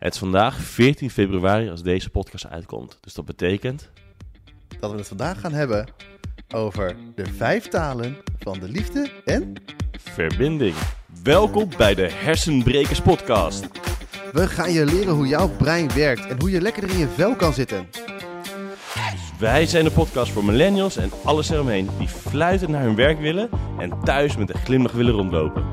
Het is vandaag 14 februari als deze podcast uitkomt. Dus dat betekent... Dat we het vandaag gaan hebben over de vijf talen van de liefde en... Verbinding. Welkom bij de Hersenbrekers podcast. We gaan je leren hoe jouw brein werkt en hoe je lekkerder in je vel kan zitten. Wij zijn de podcast voor millennials en alles eromheen die fluitend naar hun werk willen en thuis met een glimlach willen rondlopen.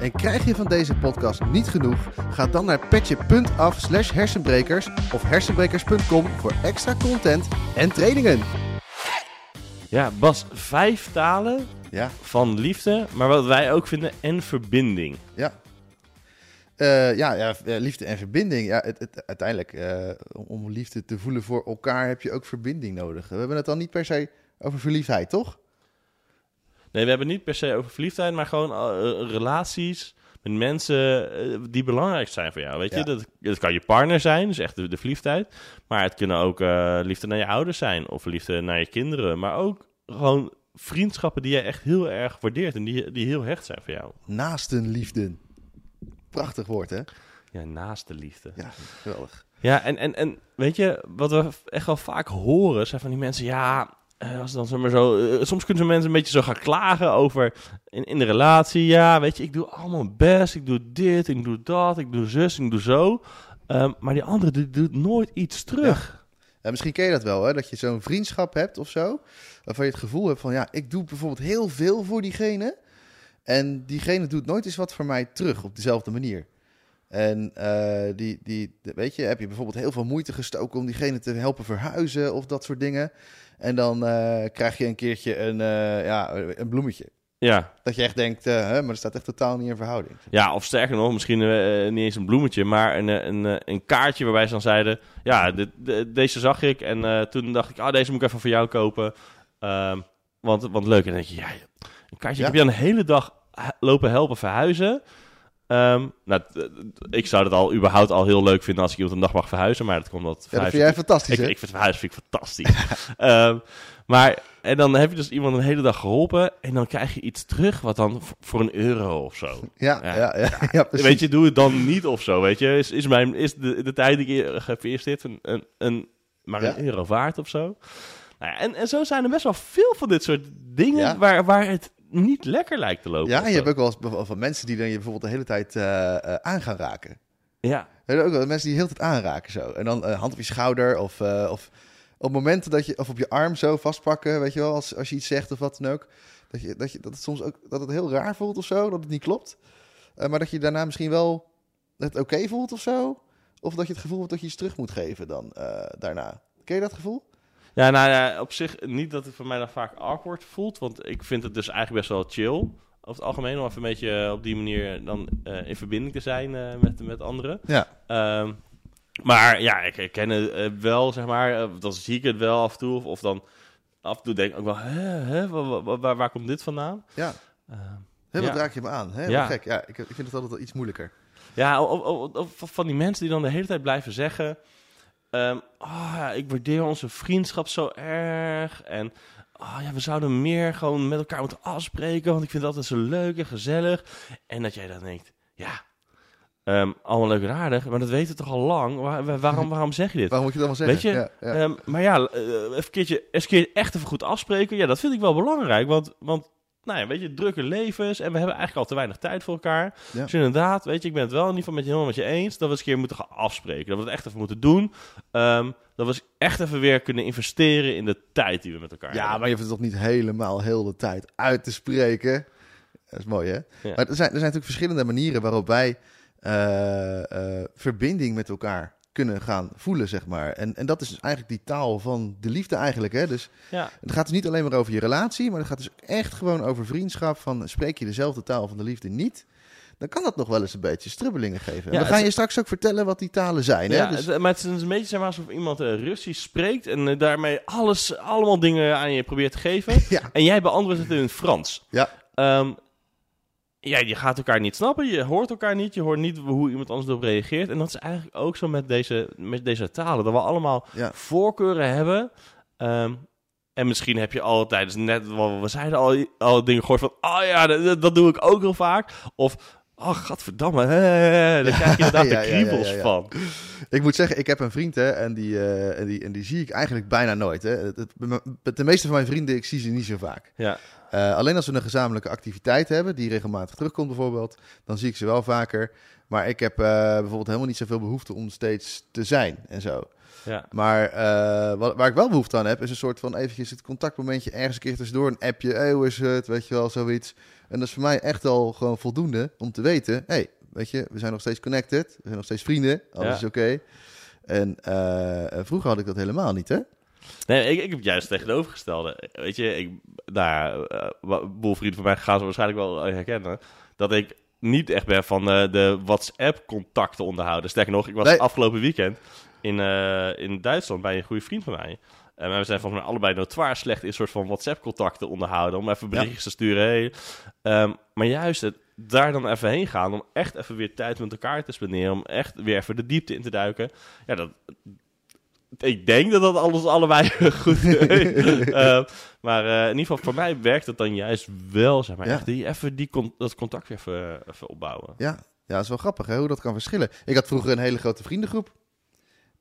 En krijg je van deze podcast niet genoeg? Ga dan naar petje.af slash hersenbrekers of hersenbrekers.com voor extra content en trainingen. Ja, Bas, vijf talen Ja, van liefde, maar wat wij ook vinden, en verbinding. ja. Eh, ja, ja, eh, liefde en verbinding. Ja, het, het- uiteindelijk, eh, om- liefde te voelen voor elkaar heb je ook verbinding nodig. We hebben het dan niet per se over verliefdheid, toch? Nee, we hebben het niet per se over verliefdheid, maar gewoon relaties met mensen die belangrijk zijn voor jou. Weet je, dat, dat kan je partner zijn, dus echt de, de verliefdheid. Maar het kunnen ook liefde naar je ouders zijn of liefde naar je kinderen. Maar ook gewoon vriendschappen die je echt heel erg waardeert en die, die heel hecht zijn voor jou. Naastenliefde. Prachtig woord, hè? Ja, naast de liefde. Ja, geweldig. Ja, en, en, en weet je, wat we echt wel vaak horen, zijn van die mensen, ja, eh, als dan maar zo, eh, soms kunnen ze mensen een beetje zo gaan klagen over in, in de relatie, ja, weet je, ik doe allemaal mijn best, ik doe dit, ik doe dat, ik doe zus, ik doe zo, Ehm, maar die andere die doet nooit iets terug. Ja, misschien ken je dat wel, hè? dat je zo'n vriendschap hebt of zo. Waarvan je het gevoel hebt van, ja, ik doe bijvoorbeeld heel veel voor diegene. En diegene doet nooit eens wat voor mij terug op dezelfde manier. En eh, die, die, weet je, heb je bijvoorbeeld heel veel moeite gestoken om diegene te helpen verhuizen of dat soort dingen. En dan eh, krijg je een keertje een, eh, ja, een bloemetje. Ja, Dat je echt denkt, hè, maar dat staat echt totaal niet in verhouding. ja, of sterker nog, misschien niet eens een bloemetje, maar een, een, een kaartje waarbij ze dan zeiden, ja, dit, de- deze zag ik en toen dacht ik, ah, deze moet ik even voor jou kopen. Ehm, want, want leuk. En dan denk je, ja, kaartje. Ja. Ik heb je een hele dag lopen helpen verhuizen. Ehm, nou, ik zou het al überhaupt al heel leuk vinden als ik iemand een dag mag verhuizen, maar dat komt dat Ja, dat vind jij fantastisch, ik, ik vind verhuizen vind ik fantastisch. Ehm, maar en dan heb je dus iemand een hele dag geholpen en dan krijg je iets terug wat dan voor een euro of zo. ja, ja. ja, ja. Weet je, doe het dan niet of zo, weet je. Is, is, mijn, is de, de tijd die ik geïnvesteerd een, een, een, maar een euro waard of zo? Nou ja, en, en zo zijn er best wel veel van dit soort dingen waar, waar het niet lekker lijkt te lopen. Ja, en je hebt ook wel eens van mensen die dan je bijvoorbeeld de hele tijd eh, eh, aan gaan raken. Ja, Er zijn ook wel mensen die heel de tijd aanraken zo. En dan eh, hand op je schouder of, of op momenten dat je, of op je arm zo vastpakken, weet je wel, als, als je iets zegt of wat dan ook. Dat, je, dat, je, dat het soms ook dat het heel raar voelt of zo, dat het niet klopt. Maar dat je daarna misschien wel het oké voelt of zo. Of dat je het gevoel hebt dat je iets terug moet geven dan daarna. Ken je dat gevoel? Ja nou ja, op zich niet dat het voor mij dan vaak awkward voelt, want ik vind het dus eigenlijk best wel chill. Over het algemeen, om even een beetje op die manier dan eh, in verbinding te zijn eh, met, met anderen. Ja. Ehm, maar ja, ik herken het eh, wel, zeg maar. eh, dan zie ik het wel af en toe. Of, of dan af en toe denk ik ook wel, hè, hè, wa- wa- waar, waar, komt dit vandaan? Ja. Hè, wat Ja. raak je me aan? Hè? Ja. Gek. Ja, ik, ik vind het altijd wel iets moeilijker. ja, of, of- of van die mensen die dan de hele tijd blijven zeggen... ehm, "Ah, ja, ik waardeer onze vriendschap zo erg. En ah, ja, we zouden meer gewoon met elkaar moeten afspreken... want ik vind het altijd zo leuk en gezellig. En dat jij dan denkt, ja... ehm, allemaal leuk en aardig, maar dat weten we toch al lang. Waar- waar- waarom, waarom zeg je dit? Waarom moet je het allemaal zeggen? Weet je, Ja, ja. Ehm, maar ja, even een keertje, eens een keer echt even goed afspreken. Ja, dat vind ik wel belangrijk. Want, want nou ja, weet je, drukke levens. En we hebben eigenlijk al te weinig tijd voor elkaar. Ja. Dus inderdaad, weet je, ik ben het wel in ieder geval met je, helemaal met je eens. Dat we eens een keer moeten gaan afspreken. Dat we het echt even moeten doen. Ehm, dat we eens echt even weer kunnen investeren in de tijd die we met elkaar Ja, hebben. maar je hoeft het toch niet helemaal heel de tijd uit te spreken. Dat is mooi, hè? Ja. Maar er zijn, er zijn natuurlijk verschillende manieren waarop wij eh, eh, verbinding met elkaar kunnen gaan voelen, zeg maar. En, en dat is dus eigenlijk die taal van de liefde eigenlijk, hè? Dus Ja, het gaat dus niet alleen maar over je relatie, maar het gaat dus echt gewoon over vriendschap. Van spreek je dezelfde taal van de liefde niet, dan kan dat nog wel eens een beetje strubbelingen geven. Ja, we gaan het- je straks ook vertellen wat die talen zijn, hè? ja Dus, het- maar het is een beetje zeg maar, alsof iemand eh, Russisch spreekt en eh, daarmee alles, allemaal dingen aan je probeert te geven. ja, En jij beantwoordt het in het Frans. ja, Ehm, ja, je gaat elkaar niet snappen, je hoort elkaar niet, je hoort niet hoe iemand anders erop reageert. En dat is eigenlijk ook zo met deze, met deze talen, dat we allemaal ja. voorkeuren hebben. Ehm, en misschien heb je altijd, dus net wat we zeiden, al, al dingen gehoord van, oh ja, dat, dat doe ik ook heel vaak. Of, Oh, gadverdamme. hè, Daar krijg je inderdaad Ja, de kriebels ja, ja. van. Ik moet zeggen, ik heb een vriend hè, en, die, eh, en, die, en die zie ik eigenlijk bijna nooit. Hè. Het, het- de meeste van mijn vrienden, ik zie ze niet zo vaak. Ja, Eh, alleen als we een gezamenlijke activiteit hebben, die regelmatig terugkomt bijvoorbeeld, dan zie ik ze wel vaker. Maar ik heb eh, bijvoorbeeld helemaal niet zoveel behoefte om steeds te zijn en zo. ja. Maar eh, wat, waar ik wel behoefte aan heb, is een soort van eventjes het contactmomentje ergens een keer tussendoor. Een appje, hey, hoe is het, weet je wel, zoiets. En dat is voor mij echt al gewoon voldoende om te weten, hey, weet je, we zijn nog steeds connected, we zijn nog steeds vrienden, alles Ja. is oké. En eh, vroeger had ik dat helemaal niet, hè? Nee, ik, ik heb juist tegenovergestelde. Weet je, ik, nou boel vrienden van mij gaan ze waarschijnlijk wel herkennen. Dat ik niet echt ben van eh, de WhatsApp-contacten onderhouden. Sterker nog, ik was Nee. afgelopen weekend in, eh, in Duitsland bij een goede vriend van mij. En we zijn volgens mij allebei notoir slecht in soort van WhatsApp-contacten onderhouden. Om even berichtjes te sturen. Hey. Ehm, maar juist het daar dan even heen gaan. Om echt even weer tijd met elkaar te spenderen. Om echt weer even de diepte in te duiken. Ja, dat, ik denk dat dat alles allebei goed is. Eh, maar eh, in ieder geval, voor mij werkt het dan juist wel, zeg maar. Ja. Echt die, even die con- dat contact weer even, even opbouwen. Ja, ja, dat is wel grappig hè, hoe dat kan verschillen. Ik had vroeger een hele grote vriendengroep.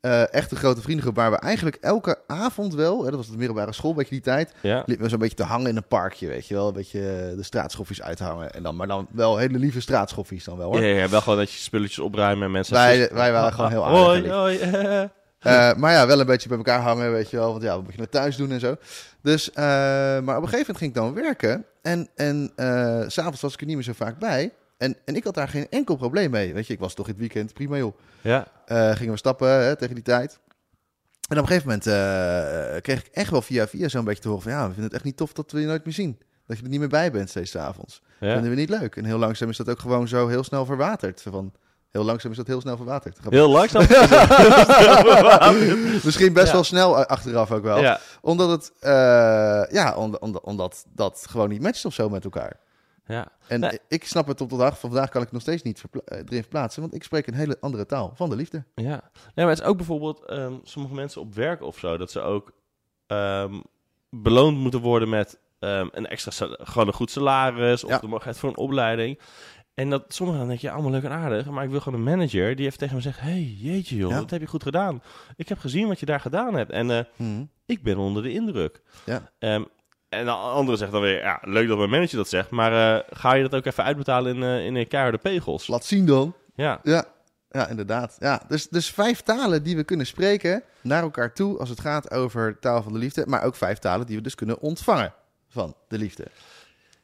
Eh, echt een grote vriendengroep waar we eigenlijk elke avond wel, hè, dat was de middelbare school, beetje die tijd, Ja, liepen we zo'n beetje te hangen in een parkje, weet je wel. Een beetje eh, de straatschoffies uithangen. En dan, maar dan wel hele lieve straatschoffies dan wel hoor. ja, ja, wel gewoon dat je spulletjes opruimen en mensen... Wij- wij waren gewoon heel aardig Hoi, lief. hoi, eh. Maar ja, wel een beetje bij elkaar hangen, weet je wel. Want ja, wat moet je naar thuis doen en zo. Dus, eh, maar op een gegeven moment ging ik dan werken. En, en s s'avonds was ik er niet meer zo vaak bij. En, en ik had daar geen enkel probleem mee. Weet je, ik was toch in het weekend, prima joh. Ja, gingen we stappen hè, tegen die tijd. En op een gegeven moment kreeg ik echt wel via via zo'n beetje te horen van... ja, we vinden het echt niet tof dat we je nooit meer zien. Dat je er niet meer bij bent steeds avonds. ja. Vinden we niet leuk. En heel langzaam is dat ook gewoon zo heel snel verwaterd. Van, heel langzaam is dat heel snel verwaterd. Heel langzaam. Misschien best Ja. wel snel eh, achteraf ook wel. ja. Omdat het, eh, ja, om- om- omdat dat gewoon niet matcht of zo met elkaar. ja. En Nee. ik snap het op de dag van vandaag kan ik nog steeds niet verpla- eh, erin verplaatsen, want ik spreek een hele andere taal van de liefde. Ja, nee, maar het is ook bijvoorbeeld ehm, sommige mensen op werk of zo, dat ze ook ehm, beloond moeten worden met ehm, een extra, gewoon een goed salaris of Ja. de mogelijkheid voor een opleiding. En dat sommigen dan denk je, allemaal leuk en aardig, maar ik wil gewoon een manager die even tegen me zegt, hey, jeetje joh, Ja. dat heb je goed gedaan. Ik heb gezien wat je daar gedaan hebt en eh, Hm. ik ben onder de indruk. Ja. Ehm, en de andere zegt dan weer, ja, leuk dat mijn manager dat zegt, maar eh, ga je dat ook even uitbetalen in, eh in een keiharde pegels? Laat zien dan. Ja, Ja, ja inderdaad. Ja, dus, dus vijf talen die we kunnen spreken naar elkaar toe als het gaat over taal van de liefde, maar ook vijf talen die we dus kunnen ontvangen van de liefde.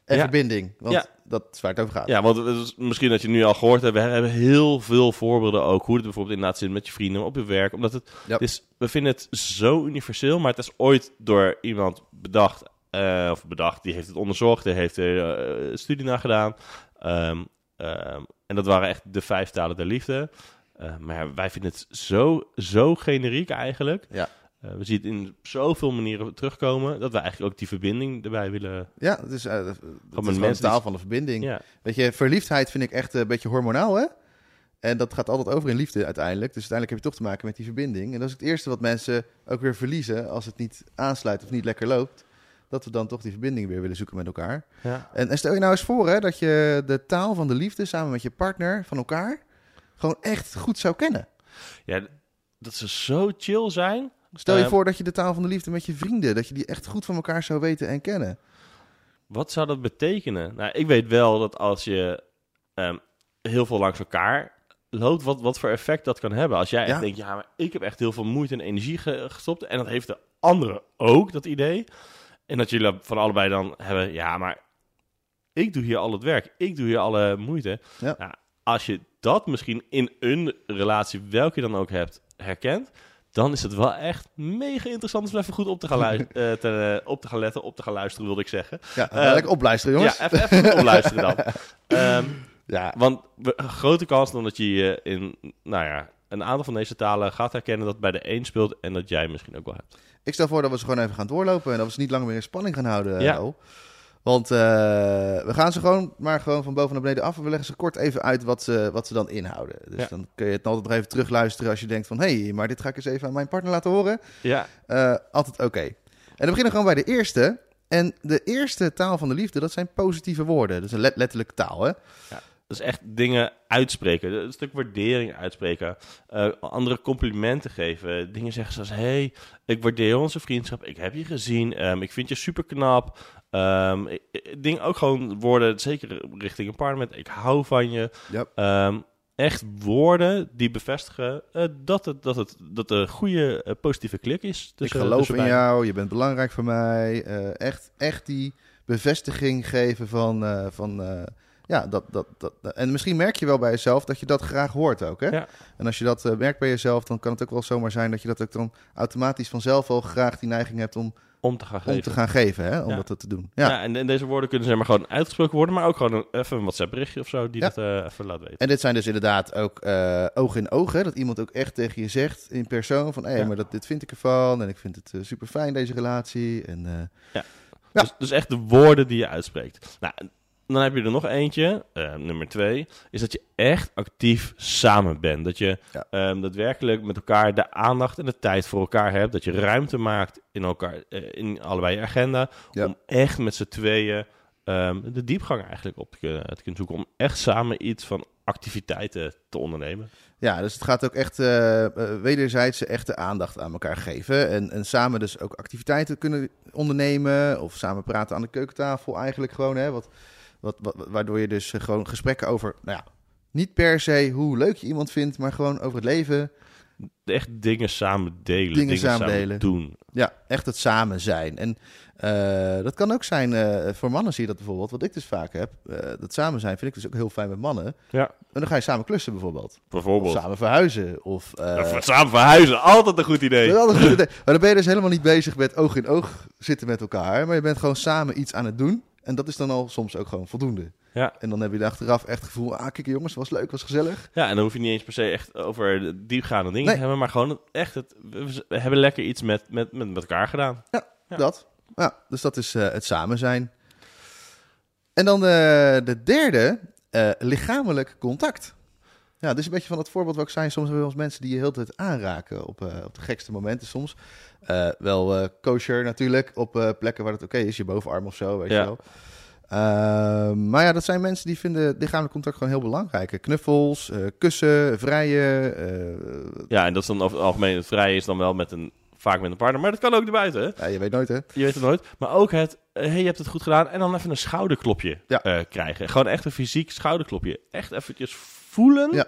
En Ja. verbinding, want Ja. dat is waar het over gaat. Ja, want het is misschien dat je nu al gehoord hebt, we hebben heel veel voorbeelden ook. Hoe het bijvoorbeeld inderdaad zit met je vrienden op je werk. Omdat het, Ja. het is, we vinden het zo universeel, maar het is ooit door iemand bedacht. eh, of bedacht, die heeft het onderzocht, die heeft er eh, studie naar gedaan. Ehm, ehm, en dat waren echt de vijf talen der liefde. Eh, maar wij vinden het zo, zo generiek eigenlijk. Ja. Eh, we zien het in zoveel manieren terugkomen, dat we eigenlijk ook die verbinding erbij willen. Ja, het is, eh, het is taal van de verbinding. Ja, Weet je, verliefdheid vind ik echt een beetje hormonaal, hè? En dat gaat altijd over in liefde uiteindelijk. Dus uiteindelijk heb je toch te maken met die verbinding. En dat is het eerste wat mensen ook weer verliezen als het niet aansluit of niet lekker loopt. Dat we dan toch die verbinding weer willen zoeken met elkaar. ja. En, en stel je nou eens voor hè, dat je de taal van de liefde samen met je partner van elkaar gewoon echt goed zou kennen. ja dat ze zo chill zijn. Stel je Eh, voor dat je de taal van de liefde met je vrienden, dat je die echt goed van elkaar zou weten en kennen. Wat zou dat betekenen? Nou, ik weet wel dat als je ehm, heel veel langs elkaar loopt, wat, wat voor effect dat kan hebben. Als jij echt denkt, ja, maar ik heb echt heel veel moeite en energie ge- gestopt. En dat heeft de andere ook, dat idee. En dat jullie van allebei dan hebben, ja, maar ik doe hier al het werk. Ik doe hier alle moeite. Ja. Nou, als je dat misschien in een relatie, welke je dan ook hebt, herkent... Dan is het wel echt mega interessant om even goed op te gaan, lui- eh, te, op te gaan letten, op te gaan luisteren, wilde ik zeggen. Ja, Eh, lekker opluisteren jongens. Ja, even, even opluisteren dan. Ehm, Ja, want we- grote kans dan dat je je in, nou ja, een aantal van deze talen gaat herkennen dat bij de een speelt en dat jij misschien ook wel hebt. Ik stel voor dat we ze gewoon even gaan doorlopen en dat we ze niet langer meer in spanning gaan houden. Ja. Want eh, we gaan ze gewoon maar gewoon van boven naar beneden af en we leggen ze kort even uit wat ze, wat ze dan inhouden. Dus Ja. dan kun je het altijd nog even terugluisteren als je denkt van... hé, hey, maar dit ga ik eens even aan mijn partner laten horen. Ja, Eh, altijd oké. En dan beginnen we gewoon bij de eerste. En de eerste taal van de liefde, dat zijn positieve woorden. Dat is een let- letterlijke taal, hè? Ja. Dat is echt dingen uitspreken. Een stuk waardering uitspreken. Uh, andere complimenten geven. Dingen zeggen zoals... hey, ik waardeer onze vriendschap. Ik heb je gezien. Um, ik vind je super knap. Um, ding ook gewoon woorden, zeker richting een parlement. Ik hou van je. Yep. Um, echt woorden die bevestigen uh, dat, het, dat, het, dat een goede uh, positieve klik is. ik geloof in jou, je bent belangrijk voor mij. Uh, echt, echt die bevestiging geven van, van ja, dat, dat, dat, en misschien merk je wel bij jezelf dat je dat graag hoort ook. Hè? Ja. En als je dat merkt bij jezelf, dan kan het ook wel zomaar zijn dat je dat ook dan automatisch vanzelf al graag die neiging hebt om om te gaan geven. Om te gaan geven, hè? om ja. dat te doen. Ja, ja en, en, deze woorden kunnen zeg maar gewoon uitgesproken worden, maar ook gewoon een, even een WhatsApp berichtje of zo die dat uh, even laat weten. En dit zijn dus inderdaad ook uh, oog in oog, hè? dat iemand ook echt tegen je zegt in persoon van, hé, hey, maar dat, dit vind ik ervan en ik vind het super fijn deze relatie. En, ja. Dus, dus echt de woorden die je uitspreekt. Nou, dan heb je er nog eentje, uh, nummer twee, is dat je echt actief samen bent. Dat je ja. um, daadwerkelijk met elkaar de aandacht en de tijd voor elkaar hebt. Dat je ruimte maakt in, elkaar, uh, in allebei je agenda. Ja. Om echt met z'n tweeën um, de diepgang eigenlijk op te kunnen, te kunnen zoeken. Om echt samen iets van activiteiten te ondernemen. Ja, dus het gaat ook echt uh, wederzijds echte aandacht aan elkaar geven. En, en samen dus ook activiteiten kunnen ondernemen. Of samen praten aan de keukentafel eigenlijk gewoon. Hè, wat, wat, wat, waardoor je dus gewoon gesprekken over, nou ja, niet per se hoe leuk je iemand vindt, maar gewoon over het leven. Echt dingen samen delen, dingen, dingen samen, delen. doen. Ja, echt het samen zijn. En uh, dat kan ook zijn, uh, voor mannen zie je dat bijvoorbeeld, wat ik dus vaak heb. Uh, dat samen zijn vind ik dus ook heel fijn met mannen. Ja. En dan ga je samen klussen bijvoorbeeld. Bijvoorbeeld. Of samen verhuizen. Of, ja, samen verhuizen, altijd een goed idee. Dat is een goed idee. Maar dan ben je dus helemaal niet bezig met oog in oog zitten met elkaar. Maar je bent gewoon samen iets aan het doen. En dat is dan al soms ook gewoon voldoende. Ja. En dan heb je achteraf echt het gevoel, ah kijk jongens, was leuk, was gezellig. Ja, en dan hoef je niet eens per se echt over diepgaande dingen te hebben, maar gewoon echt, het, we hebben lekker iets met, met, met, met elkaar gedaan. Ja, ja. dat. Ja, dus dat is uh, het samen zijn. En dan uh, de derde, uh, lichamelijk contact. Ja, dit is een beetje van het voorbeeld wat ik zei. Soms hebben we ons mensen die je heel tijd aanraken op, op de gekste momenten soms. Uh, wel uh, kosher natuurlijk, op plekken waar het oké okay is, je bovenarm of zo, weet ja. je wel. maar ja, dat zijn mensen die vinden lichamelijk contact gewoon heel belangrijk. Knuffels, kussen, vrijen. ja, en dat is dan over het algemeen, het vrije is dan wel met een, vaak met een partner, maar dat kan ook erbuiten. Hè? Ja, je weet nooit hè. Je weet het nooit. Maar ook het, hey, je hebt het goed gedaan en dan even een schouderklopje ja. krijgen. Gewoon echt een fysiek schouderklopje. Echt eventjes voelen. Ja.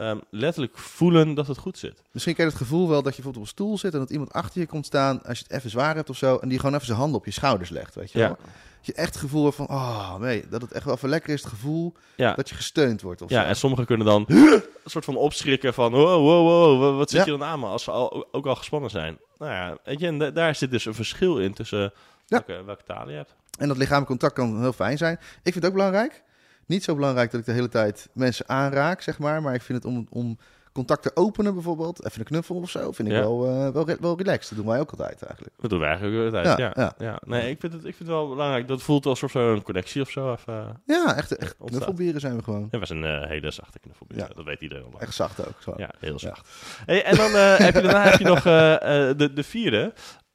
Um, letterlijk voelen dat het goed zit. Misschien ken je het gevoel wel dat je bijvoorbeeld op een stoel zit en dat iemand achter je komt staan als je het even zwaar hebt of zo en die gewoon even zijn handen op je schouders legt, weet je ja. wel? Dat je echt het gevoel hebt van, oh nee, dat het echt wel even lekker is, het gevoel ja. dat je gesteund wordt of Ja, zo. en sommigen kunnen dan een soort van opschrikken van, wow, wow, wow, wat zit Ja. je dan aan me als ze al, ook al gespannen zijn. Nou ja, weet je, en da- daar zit dus een verschil in tussen Ja. welke, welke talen je hebt. En dat lichamelijk contact kan heel fijn zijn. Ik vind het ook belangrijk. Niet zo belangrijk dat ik de hele tijd mensen aanraak, zeg maar. Maar ik vind het om, om contact te openen bijvoorbeeld, even een knuffel of zo, vind ik Ja. wel, eh, wel, wel relaxed. Dat doen wij ook altijd eigenlijk. Dat doen wij eigenlijk ook altijd, Ja, ja. ja. ja. Nee, ik vind, het, ik vind het wel belangrijk. Dat voelt alsof een connectie of zo even... Ja, echt, echt Ontstaat. knuffelbieren zijn we gewoon. Ja, we zijn een hele zachte knuffelbier. Ja. Dat weet iedereen al. Echt zacht ook. Zo. Ja, heel zacht. Hey, en dan eh, heb je daarna heb je nog eh, eh, de, de vierde.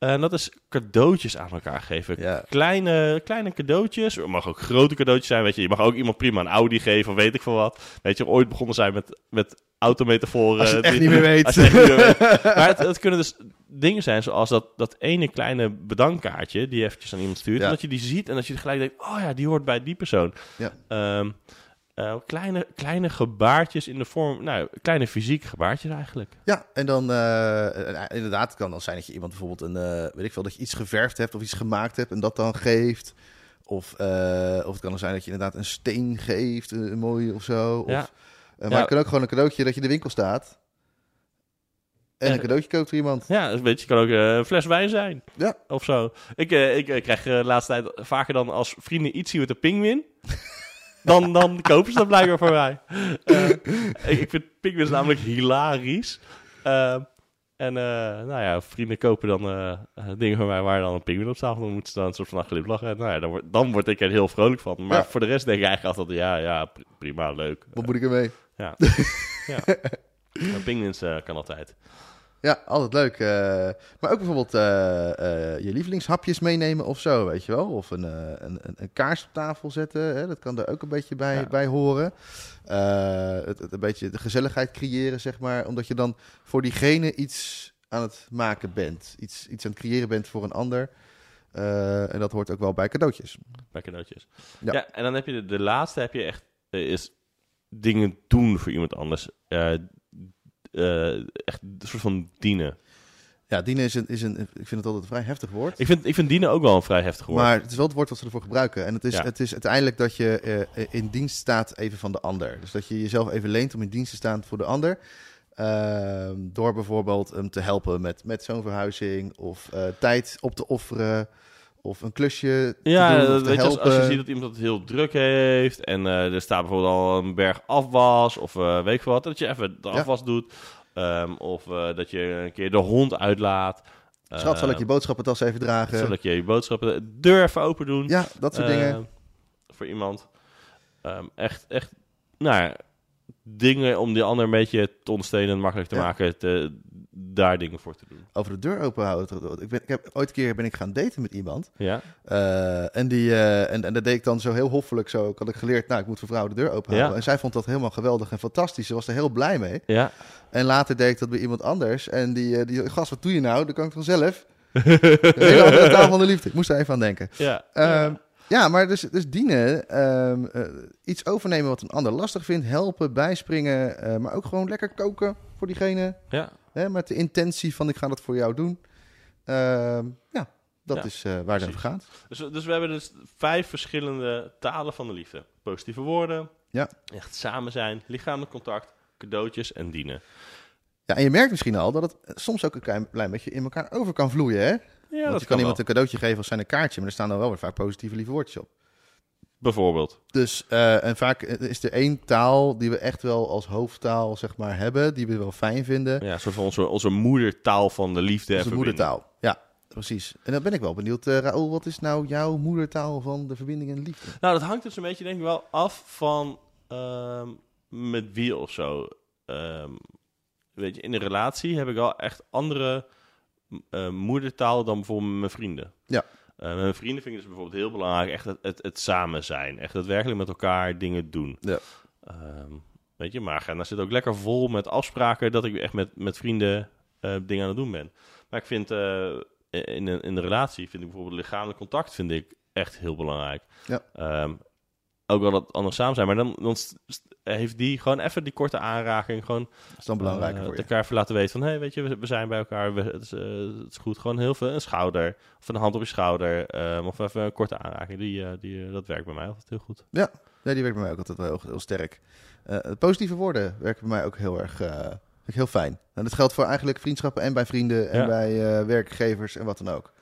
En dat is cadeautjes aan elkaar geven. Ja. Kleine, kleine cadeautjes. Het mag ook grote cadeautjes zijn. Weet je. je mag ook iemand prima een Audi geven of weet ik veel wat. Weet je, ooit begonnen zijn met, met autometaforen. Als je het echt niet meer weet. het niet meer weet. Maar het, het kunnen dus dingen zijn zoals dat, dat ene kleine bedankkaartje die je eventjes aan iemand stuurt. Ja. En dat je die ziet en dat je gelijk denkt, oh ja, die hoort bij die persoon. Ja. Ehm, eh, kleine, kleine gebaartjes in de vorm, nou, kleine fysieke gebaartjes eigenlijk. Ja, en dan eh, eh, inderdaad, het kan dan zijn dat je iemand bijvoorbeeld een, weet ik veel, dat je iets geverfd hebt of iets gemaakt hebt en dat dan geeft. Of, of het kan dan zijn dat je inderdaad een steen geeft, een mooie of zo. Of, Ja. eh, maar Ja. het kan ook gewoon een cadeautje dat je in de winkel staat. En een cadeautje koopt voor iemand. Ja, weet je, kan ook een fles wijn zijn. Ja. Of zo. Ik, ik krijg de laatste tijd vaker dan als vrienden iets zien met een pinguïn. dan, dan kopen ze dat blijkbaar voor mij. Eh, ik, vind pinguïns namelijk hilarisch. Eh, en eh, nou ja, vrienden kopen dan eh, dingen voor mij waar dan een pinguïn op staat. Dan moeten ze dan een soort van glimlachen. En nou ja, dan, word, dan word ik er heel vrolijk van. Maar Ja. voor de rest denk ik eigenlijk altijd, ja, ja, pri- prima, leuk. Wat moet ik ermee? Ja. ja. Kan altijd. Ja, altijd leuk. eh, maar ook bijvoorbeeld eh, eh, je lievelingshapjes meenemen of zo, weet je wel. Of een, een, een, kaars op tafel zetten. Hè? Dat kan er ook een beetje bij, Ja. bij horen. Het, het een beetje de gezelligheid creëren, zeg maar. Omdat je dan voor diegene iets aan het maken bent. Iets, iets aan het creëren bent voor een ander. En dat hoort ook wel bij cadeautjes. Bij cadeautjes. Ja. Ja. en dan heb je de, de laatste, heb je echt, is dingen doen voor iemand anders. Eh, echt een soort van dienen. Ja, dienen is een, is een, ik vind het altijd een vrij heftig woord. Ik vind, ik vind dienen ook wel een vrij heftig woord. Maar het is wel het woord wat ze ervoor gebruiken. En het is, Ja. het is uiteindelijk dat je eh, in dienst staat even van de ander. Dus dat je jezelf even leent om in dienst te staan voor de ander. Ehm, door bijvoorbeeld hem te helpen met, met zo'n verhuizing. Of eh, tijd op te offeren. Of een klusje Ja, doen, te weet je, als, helpen. als je ziet dat iemand het heel druk heeft en eh, er staat bijvoorbeeld al een berg afwas of eh, weet ik wat, dat je even de Ja. afwas doet. Ehm, of eh, dat je een keer de hond uitlaat. Schat, zal ik je Ehm, boodschappentas even dragen? zal ik je je boodschappen de deur even open doen? Ja, dat soort Ehm, dingen. Voor iemand. Ehm, echt, echt, nou ja, dingen om die ander een beetje te ondersteunen en makkelijk te Ja. maken, te, daar dingen voor te doen. Over de deur open houden. Ik, ben, ik heb ooit een keer ben ik gaan daten met iemand. Ja? Eh, en, die, eh, en, en dat deed ik dan zo heel hoffelijk. Zo Ik had ik geleerd, nou, ik moet voor vrouwen de deur open houden. Ja. En zij vond dat helemaal geweldig en fantastisch. Ze was er heel blij mee. Ja? En later deed ik dat bij iemand anders. En die, eh, die gast, wat doe je nou? Dan kan ik vanzelf. Hele andere taal van de liefde. Ik moest er even aan denken. Ja. Ehm, ja, maar dus, dus dienen, ehm, eh, iets overnemen wat een ander lastig vindt, helpen, bijspringen, eh, maar ook gewoon lekker koken voor diegene, ja. hè, met de intentie van ik ga dat voor jou doen. Ehm, ja, dat Ja, is eh, waar het over gaat. Dus, dus we hebben dus vijf verschillende talen van de liefde. Positieve woorden. Ja. Echt samen zijn. Lichamelijk contact. Cadeautjes en dienen. Ja, en je merkt misschien al dat het soms ook een klein, klein beetje in elkaar over kan vloeien, hè? Ja, Want dat je kan iemand wel. een cadeautje geven als zijn een kaartje, maar er staan dan wel weer vaak positieve lieve woordjes op. Bijvoorbeeld. Dus, eh, en vaak is er één taal die we echt wel als hoofdtaal, zeg maar, hebben, die we wel fijn vinden. Ja, soort van onze, onze moedertaal van de liefde. en Onze moedertaal. Ja, precies. En dan ben ik wel benieuwd, eh Raoul, wat is nou jouw moedertaal van de verbinding en de liefde? Nou, dat hangt dus een beetje denk ik wel af van ehm, met wie of zo. Ehm, weet je, in een relatie heb ik wel echt andere eh, moedertaal dan bijvoorbeeld met mijn vrienden. Ja. Eh, met mijn vrienden vind ik dus bijvoorbeeld heel belangrijk echt het, het, het samen zijn. Echt het werkelijk met elkaar dingen doen. Ja. Ehm, weet je, maar daar zit ook lekker vol met afspraken dat ik echt met, met vrienden eh, dingen aan het doen ben. Maar ik vind in, een, in een relatie vind ik bijvoorbeeld lichamelijk contact vind ik echt heel belangrijk. Ja. Ehm, ook wel dat anders samen zijn, maar dan, heeft die gewoon even die korte aanraking, gewoon Dat is dan belangrijker eh, voor je. elkaar even laten weten van, hé, hey, weet je, we, we zijn bij elkaar, we, het, is, eh, het is goed, gewoon heel veel, een schouder, of een hand op je schouder, ehm, of even een korte aanraking, die, eh, die, dat werkt bij mij altijd heel goed. Ja, die werkt bij mij ook altijd wel heel, heel sterk. Positieve woorden werken bij mij ook heel erg heel fijn. En dat geldt voor eigenlijk vriendschappen en bij vrienden en Ja. bij werkgevers en wat dan ook.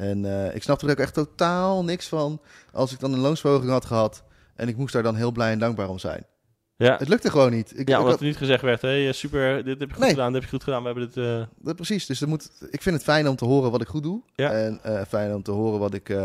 En eh, ik snap er ook echt totaal niks van als ik dan een loonsverhoging had gehad en ik moest daar dan heel blij en dankbaar om zijn. Ja, Het lukte gewoon niet. Ik, ja omdat had- er niet gezegd werd, hey, super, dit heb je goed Nee. gedaan, dit heb je goed gedaan, we hebben dit... eh, dat, precies, dus er moet, ik vind het fijn om te horen wat ik goed doe. Ja. En eh, fijn om te horen wat ik, eh,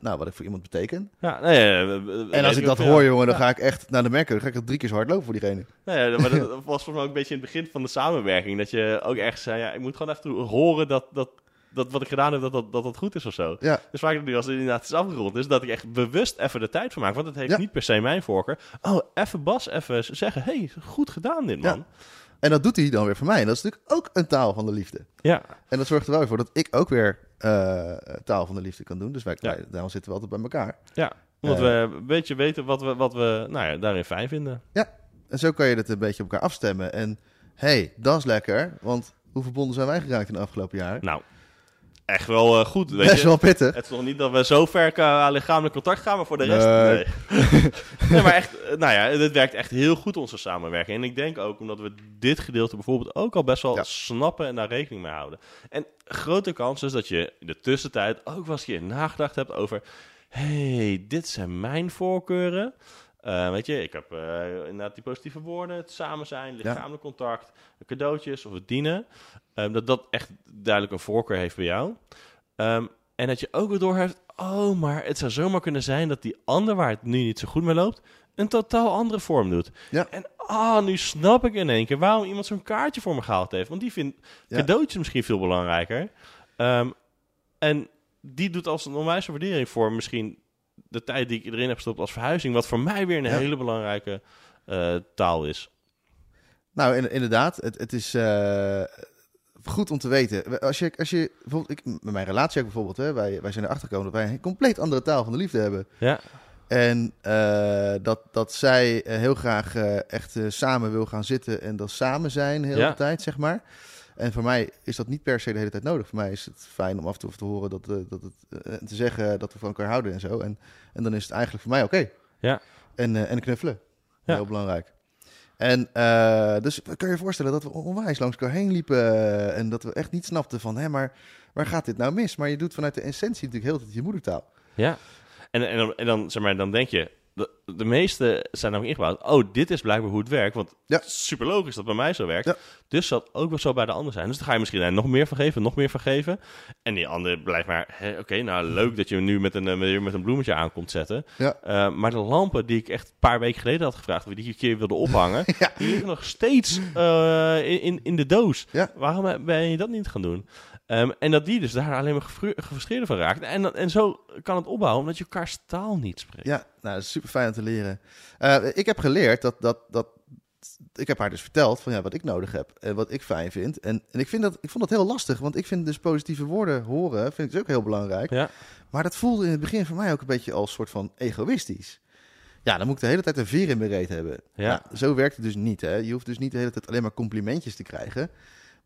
nou, wat ik voor iemand beteken. Ja, nee, we- En als ik dat hoor, jongen, dan ga ik echt naar de merken. Dan ga ik het drie keer zo hard lopen voor diegene. Nee, ja, maar dat was volgens mij ook een beetje in het begin van de samenwerking. Dat je ook echt zei, ja, ik moet gewoon even horen dat, dat, dat wat ik gedaan heb, dat dat, dat, dat goed is of zo. Ja, Dus vaak nu als het inderdaad is afgerond is, dat ik echt bewust even de tijd voor maak. Want het heeft Ja. niet per se mijn voorkeur. Oh, even Bas, even zeggen, hey, goed gedaan dit man. en dat doet hij dan weer voor mij. En dat is natuurlijk ook een taal van de liefde. Ja, En dat zorgt er wel voor dat ik ook weer eh, taal van de liefde kan doen. Dus wij, Ja. daarom zitten we altijd bij elkaar. ja. omdat Eh. we een beetje weten wat we, wat we nou ja, daarin fijn vinden. En zo kan je het een beetje op elkaar afstemmen. En hey, dat is lekker. Want hoe verbonden zijn wij geraakt in de afgelopen jaren? Nou, echt wel eh, goed, weet Best je. wel pittig. Het is nog niet dat we zo ver qua lichamelijk contact gaan, maar voor de rest... Nee. Nee. nee, maar echt, eh, nou ja, dit werkt echt heel goed, onze samenwerking. En ik denk ook omdat we dit gedeelte bijvoorbeeld ook al best wel Ja. snappen en daar rekening mee houden. En grote kans is dat je in de tussentijd ook wel eens een keer nagedacht hebt over... hey, dit zijn mijn voorkeuren. Eh, weet je, ik heb eh, inderdaad die positieve woorden, het samen zijn, lichamelijk contact, cadeautjes of het dienen. Ehm, dat dat echt duidelijk een voorkeur heeft bij jou. Ehm, en dat je ook weer doorheeft, oh, maar het zou zomaar kunnen zijn dat die ander waar het nu niet zo goed mee loopt, een totaal andere vorm doet. Ja. En ah, nu snap ik in één keer waarom iemand zo'n kaartje voor me gehaald heeft. Want die vindt Ja. cadeautjes misschien veel belangrijker. Ehm, en die doet als een onwijze waardering voor misschien de tijd die ik erin heb gestopt als verhuizing. Wat voor mij weer een Ja. hele belangrijke eh, taal is. Nou, in- inderdaad. Het, het is eh, goed om te weten. Als je, als je bijvoorbeeld, ik, met mijn relatie ook bijvoorbeeld, hè, wij, wij zijn erachter gekomen dat wij een compleet andere taal van de liefde hebben. Ja, En eh, dat, dat zij heel graag echt samen wil gaan zitten en dat samen zijn de hele Ja. tijd, zeg maar. En voor mij is dat niet per se de hele tijd nodig. Voor mij is het fijn om af en toe te horen dat, eh, dat het, eh, en te zeggen dat we van elkaar houden en zo. En, en dan is het eigenlijk voor mij oké. Ja. En, eh, en knuffelen. Ja. Heel belangrijk. En uh, dus kan je je voorstellen dat we onwijs langs elkaar heen liepen en dat we echt niet snapten van, hé, maar waar gaat dit nou mis? Maar je doet vanuit de essentie natuurlijk heel tijd je moedertaal. ja. En, en, dan, en dan, zeg maar, dan denk je, de, de meeste zijn ook ingebouwd. Oh, dit is blijkbaar hoe het werkt. Want Ja. super logisch dat bij mij zo werkt. Ja. Dus het ook wel zo bij de ander zijn. Dus dan ga je misschien daar nog meer van geven, nog meer van geven. En die ander blijft maar, oké, nou leuk dat je nu met een, eh, met een bloemetje aankomt zetten. Ja. Eh, maar de lampen die ik echt een paar weken geleden had gevraagd, of die ik een keer wilde ophangen, die liggen nog steeds eh, in, in, in de doos. Ja. Waarom ben je dat niet gaan doen? Ehm, en dat die dus daar alleen maar gefru- gefrustreerd van raakt. En, en zo kan het opbouwen, omdat je elkaars taal niet spreekt. Ja, nou, dat is super fijn om te leren. Eh, ik heb geleerd dat, dat, dat. Ik heb haar dus verteld van ja, wat ik nodig heb en wat ik fijn vind. En, en ik, vind dat, ik vond dat heel lastig, want ik vind dus positieve woorden horen vind ik dus ook heel belangrijk. Ja. Maar dat voelde in het begin voor mij ook een beetje als soort van egoïstisch. Ja, dan moet ik de hele tijd een veer in mijn reet hebben. Ja. Nou, zo werkt het dus niet. Hè. Je hoeft dus niet de hele tijd alleen maar complimentjes te krijgen.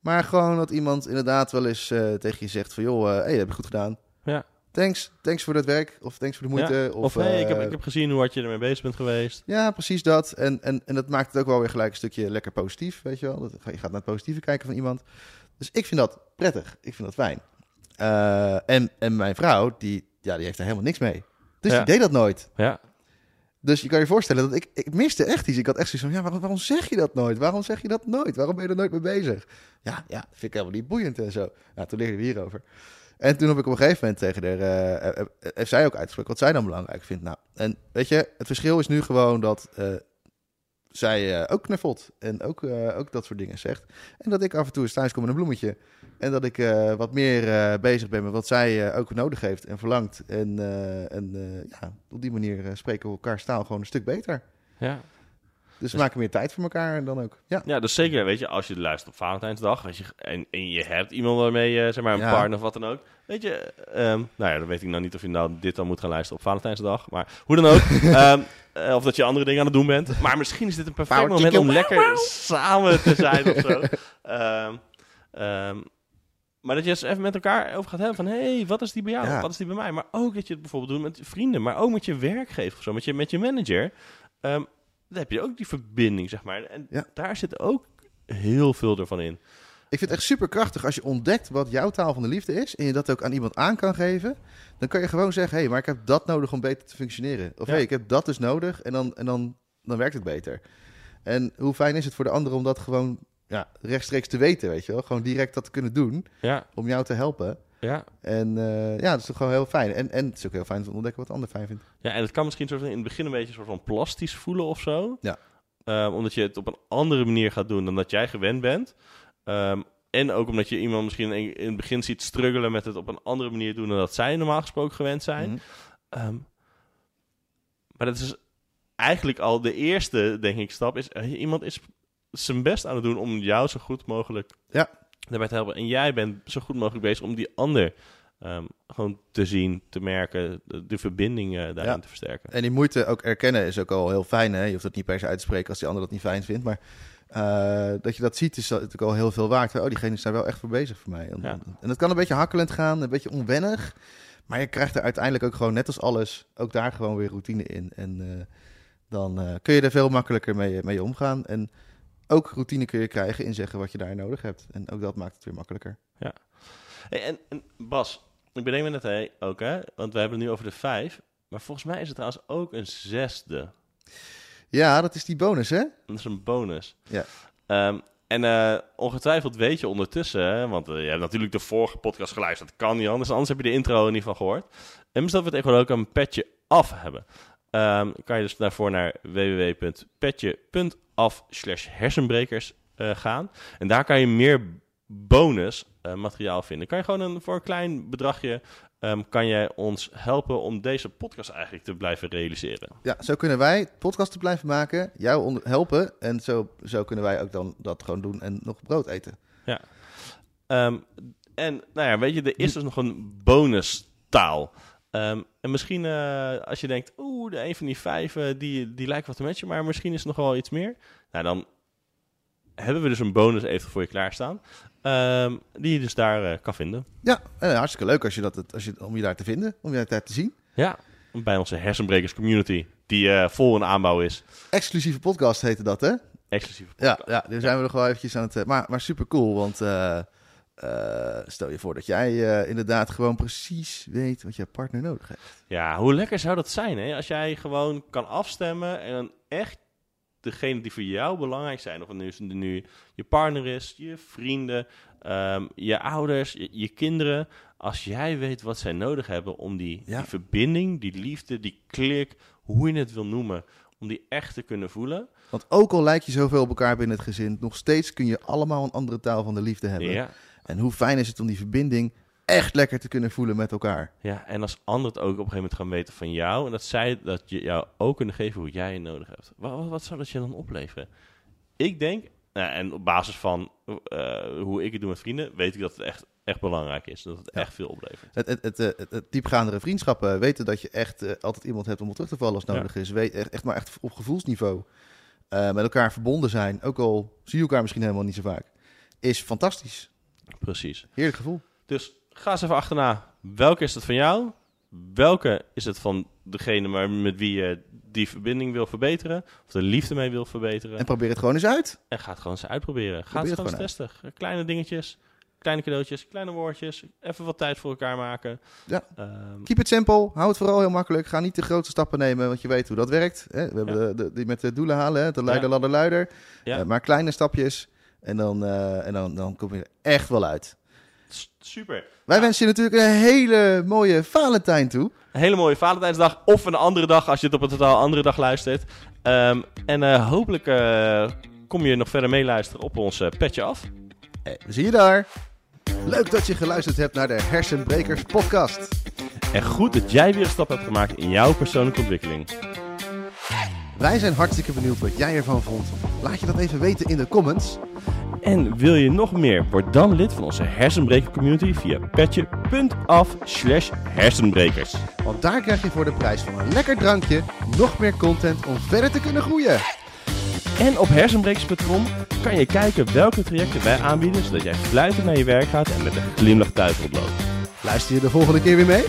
Maar gewoon dat iemand inderdaad wel eens eh, tegen je zegt van... joh, hé, hey, dat heb je goed gedaan. Ja. Thanks, thanks voor dat werk. Of thanks voor de moeite. Ja, Of, Of, hey, ik, heb, eh, ik heb gezien hoe hard je ermee bezig bent geweest. Ja, precies dat. En, en, en dat maakt het ook wel weer gelijk een stukje lekker positief, weet je wel. Dat, je gaat naar het positieve kijken van iemand. Dus ik vind dat prettig. Ik vind dat fijn. Eh, en, en mijn vrouw, die, ja, die heeft er helemaal niks mee. Dus Ja. die deed dat nooit. Ja, Dus je kan je voorstellen dat ik, ik miste echt iets. Ik had echt zoiets van, ja, waarom, waarom zeg je dat nooit? Waarom zeg je dat nooit? Waarom ben je er nooit mee bezig? Ja, ja, vind ik helemaal niet boeiend en zo. Nou, toen leerde we hierover. En toen heb ik op een gegeven moment tegen haar, eh, eh, eh, zij ook uitgesproken wat zij dan belangrijk vindt. Nou, en weet je, het verschil is nu gewoon dat zij ook knuffelt en ook, ook dat soort dingen zegt. En dat ik af en toe eens thuis kom met een bloemetje. En dat ik eh, wat meer eh, bezig ben met wat zij eh, ook nodig heeft en verlangt. En, eh, en eh, ja, op die manier eh, spreken we elkaar taal gewoon een stuk beter. ja. Dus we Dus- maken meer tijd voor elkaar en dan ook. Ja, ja, dus zeker, weet je, als je luistert op Valentijnsdag weet je, en, en je hebt iemand waarmee je, zeg maar, een Ja. partner of wat dan ook. Weet je, ehm, nou ja, dan weet ik nou niet of je nou dit dan moet gaan luisteren op Valentijnsdag. Maar hoe dan ook. Ehm, eh, of dat je andere dingen aan het doen bent. Maar misschien is dit een perfect Power moment om lekker samen te zijn of zo. Ehm, ehm, maar dat je eens even met elkaar over gaat hebben van... hé, hey, wat is die bij jou? Ja. Wat is die bij mij? Maar ook dat je het bijvoorbeeld doet met vrienden. Maar ook met je werkgever of zo. Met je, met je manager. Ehm, dan heb je ook die verbinding, zeg maar. En Ja. daar zit ook heel veel ervan in. ik vind het echt super krachtig als je ontdekt wat jouw taal van de liefde is. En je dat ook aan iemand aan kan geven. Dan kan je gewoon zeggen, hé, hey, maar ik heb dat nodig om beter te functioneren. Of hé, hey, ik heb dat dus nodig en, dan, en dan, dan werkt het beter. En hoe fijn is het voor de ander om dat gewoon ja, rechtstreeks te weten, weet je wel. Gewoon direct dat te kunnen doen Ja, om jou te helpen. ja. En eh, ja, dat is toch gewoon heel fijn. En, en het is ook heel fijn om te ontdekken wat de ander fijn vindt. Ja, en het kan misschien soort van in het begin een beetje soort van plastisch voelen of zo. Ja. Ehm, omdat je het op een andere manier gaat doen dan dat jij gewend bent. Ehm, en ook omdat je iemand misschien in, het begin ziet struggelen met het op een andere manier doen dan dat zij normaal gesproken gewend zijn. Mhm. Ehm, maar dat is eigenlijk al de eerste, denk ik, stap. Is, eh, iemand is zijn best aan het doen om jou zo goed mogelijk Ja. daarbij te helpen. En jij bent zo goed mogelijk bezig om die ander ehm, gewoon te zien, te merken, de, de verbinding eh, daarin Ja. te versterken. En die moeite ook erkennen is ook al heel fijn. Hè? Je hoeft dat niet per se uit te spreken als die ander dat niet fijn vindt. Maar eh, dat je dat ziet is natuurlijk al heel veel waard. Oh, diegene is daar wel echt voor bezig voor mij. En, Ja. en dat kan een beetje hakkelend gaan, een beetje onwennig. Maar je krijgt er uiteindelijk ook gewoon, net als alles, ook daar gewoon weer routine in. En eh, dan kun je er veel makkelijker mee, mee omgaan. En ook routine kun je krijgen in zeggen wat je daar nodig hebt. En ook dat maakt het weer makkelijker. Hey, en, en Bas, ik bedenk me net hey, ook, hè, want we hebben het nu over de vijf. Maar volgens mij is het trouwens ook een zesde. Ja, dat is die bonus, hè? Dat is een bonus. Ja. Ehm, en eh, ongetwijfeld weet je ondertussen, hè, want eh, je hebt natuurlijk de vorige podcast geluisterd. Dat kan niet anders, anders heb je de intro in ieder geval gehoord. En dus dat we tegenwoordig ook een petje af hebben. Ehm, kan je dus daarvoor naar www.petje.af slash hersenbrekers eh, gaan. En daar kan je meer bonus eh, materiaal vinden. Kan je gewoon een, voor een klein bedragje ehm, kan jij ons helpen om deze podcast eigenlijk te blijven realiseren. Ja, zo kunnen wij podcasten blijven maken, jou helpen. En zo, zo kunnen wij ook dan dat gewoon doen en nog brood eten. Ehm, en nou ja, weet je, er is dus nog een bonus Ehm, en misschien eh, als je denkt, oeh, de een van die vijf, eh, die, die lijkt wat te matchen, maar misschien is er nog wel iets meer. Nou, dan hebben we dus een bonus even voor je klaarstaan, ehm, die je dus daar eh, kan vinden. Ja, en hartstikke leuk als je dat, als je, om je daar te vinden, om je daar te zien. Ja, bij onze hersenbrekers community, die eh, vol in aanbouw is. Exclusieve podcast heette dat, hè? Exclusief. Ja, ja daar zijn we nog wel eventjes aan het... eh, Maar, maar super cool, want eh, stel je voor dat jij eh, inderdaad gewoon precies weet wat je partner nodig heeft. Ja, hoe lekker zou dat zijn, hè? Als jij gewoon kan afstemmen en dan echt degene die voor jou belangrijk zijn, of het nu, nu je partner is, je vrienden, ehm, je ouders, je, je kinderen. Als jij weet wat zij nodig hebben om die, Ja. die verbinding, die liefde, die klik, hoe je het wil noemen, om die echt te kunnen voelen. Want ook al lijk je zoveel op elkaar binnen het gezin, nog steeds kun je allemaal een andere taal van de liefde hebben. Ja, En hoe fijn is het om die verbinding echt lekker te kunnen voelen met elkaar. ja, en als anderen het ook op een gegeven moment gaan weten van jou, en dat zij dat je jou ook kunnen geven hoe jij het nodig hebt. Wat, wat, wat zou dat je dan opleveren? Ik denk, nou, en op basis van eh, hoe ik het doe met vrienden, weet ik dat het echt, echt belangrijk is. Dat het Ja. echt veel oplevert. Het, het, het, eh, het, het diepgaandere vriendschappen, weten dat je echt eh, altijd iemand hebt om op terug te vallen als Ja. nodig is. Weet, echt, echt maar echt op gevoelsniveau met elkaar verbonden zijn, ook al zie je elkaar misschien helemaal niet zo vaak, is fantastisch. Precies. Heerlijk gevoel. Dus ga eens even achterna. Welke is het van jou? Welke is het van degene maar met wie je die verbinding wil verbeteren? Of de liefde mee wil verbeteren? En probeer het gewoon eens uit. En ga het gewoon eens uitproberen. Ga het het gewoon eens testen. Kleine dingetjes, kleine cadeautjes, kleine woordjes. Even wat tijd voor elkaar maken. Ja. Ehm, Keep it simple. Hou het vooral heel makkelijk. Ga niet de grote stappen nemen, want je weet hoe dat werkt. Hè? We hebben Ja. de, de, die met de doelen halen, hè? de leider, Ja. ladder, luider. Ja. Eh, maar kleine stapjes. En, dan, eh, en dan, dan kom je er echt wel uit. super. Wij wensen je natuurlijk een hele mooie Valentijn toe. Een hele mooie Valentijnsdag. Of een andere dag als je het op een totaal andere dag luistert. Ehm, en eh, hopelijk eh, kom je nog verder meeluisteren op ons petje af. Eh, we zien je daar. Leuk dat je geluisterd hebt naar de Hersenbrekers podcast. En goed dat jij weer een stap hebt gemaakt in jouw persoonlijke ontwikkeling. Wij zijn hartstikke benieuwd wat jij ervan vond. Laat je dat even weten in de comments. En wil je nog meer? Word dan lid van onze hersenbreker community via petje.af slash hersenbrekers. Want daar krijg je voor de prijs van een lekker drankje nog meer content om verder te kunnen groeien. En op hersenbrekers.com kan je kijken welke trajecten wij aanbieden, zodat jij fluitend naar je werk gaat en met een glimlach thuis oploopt. Luister je de volgende keer weer mee?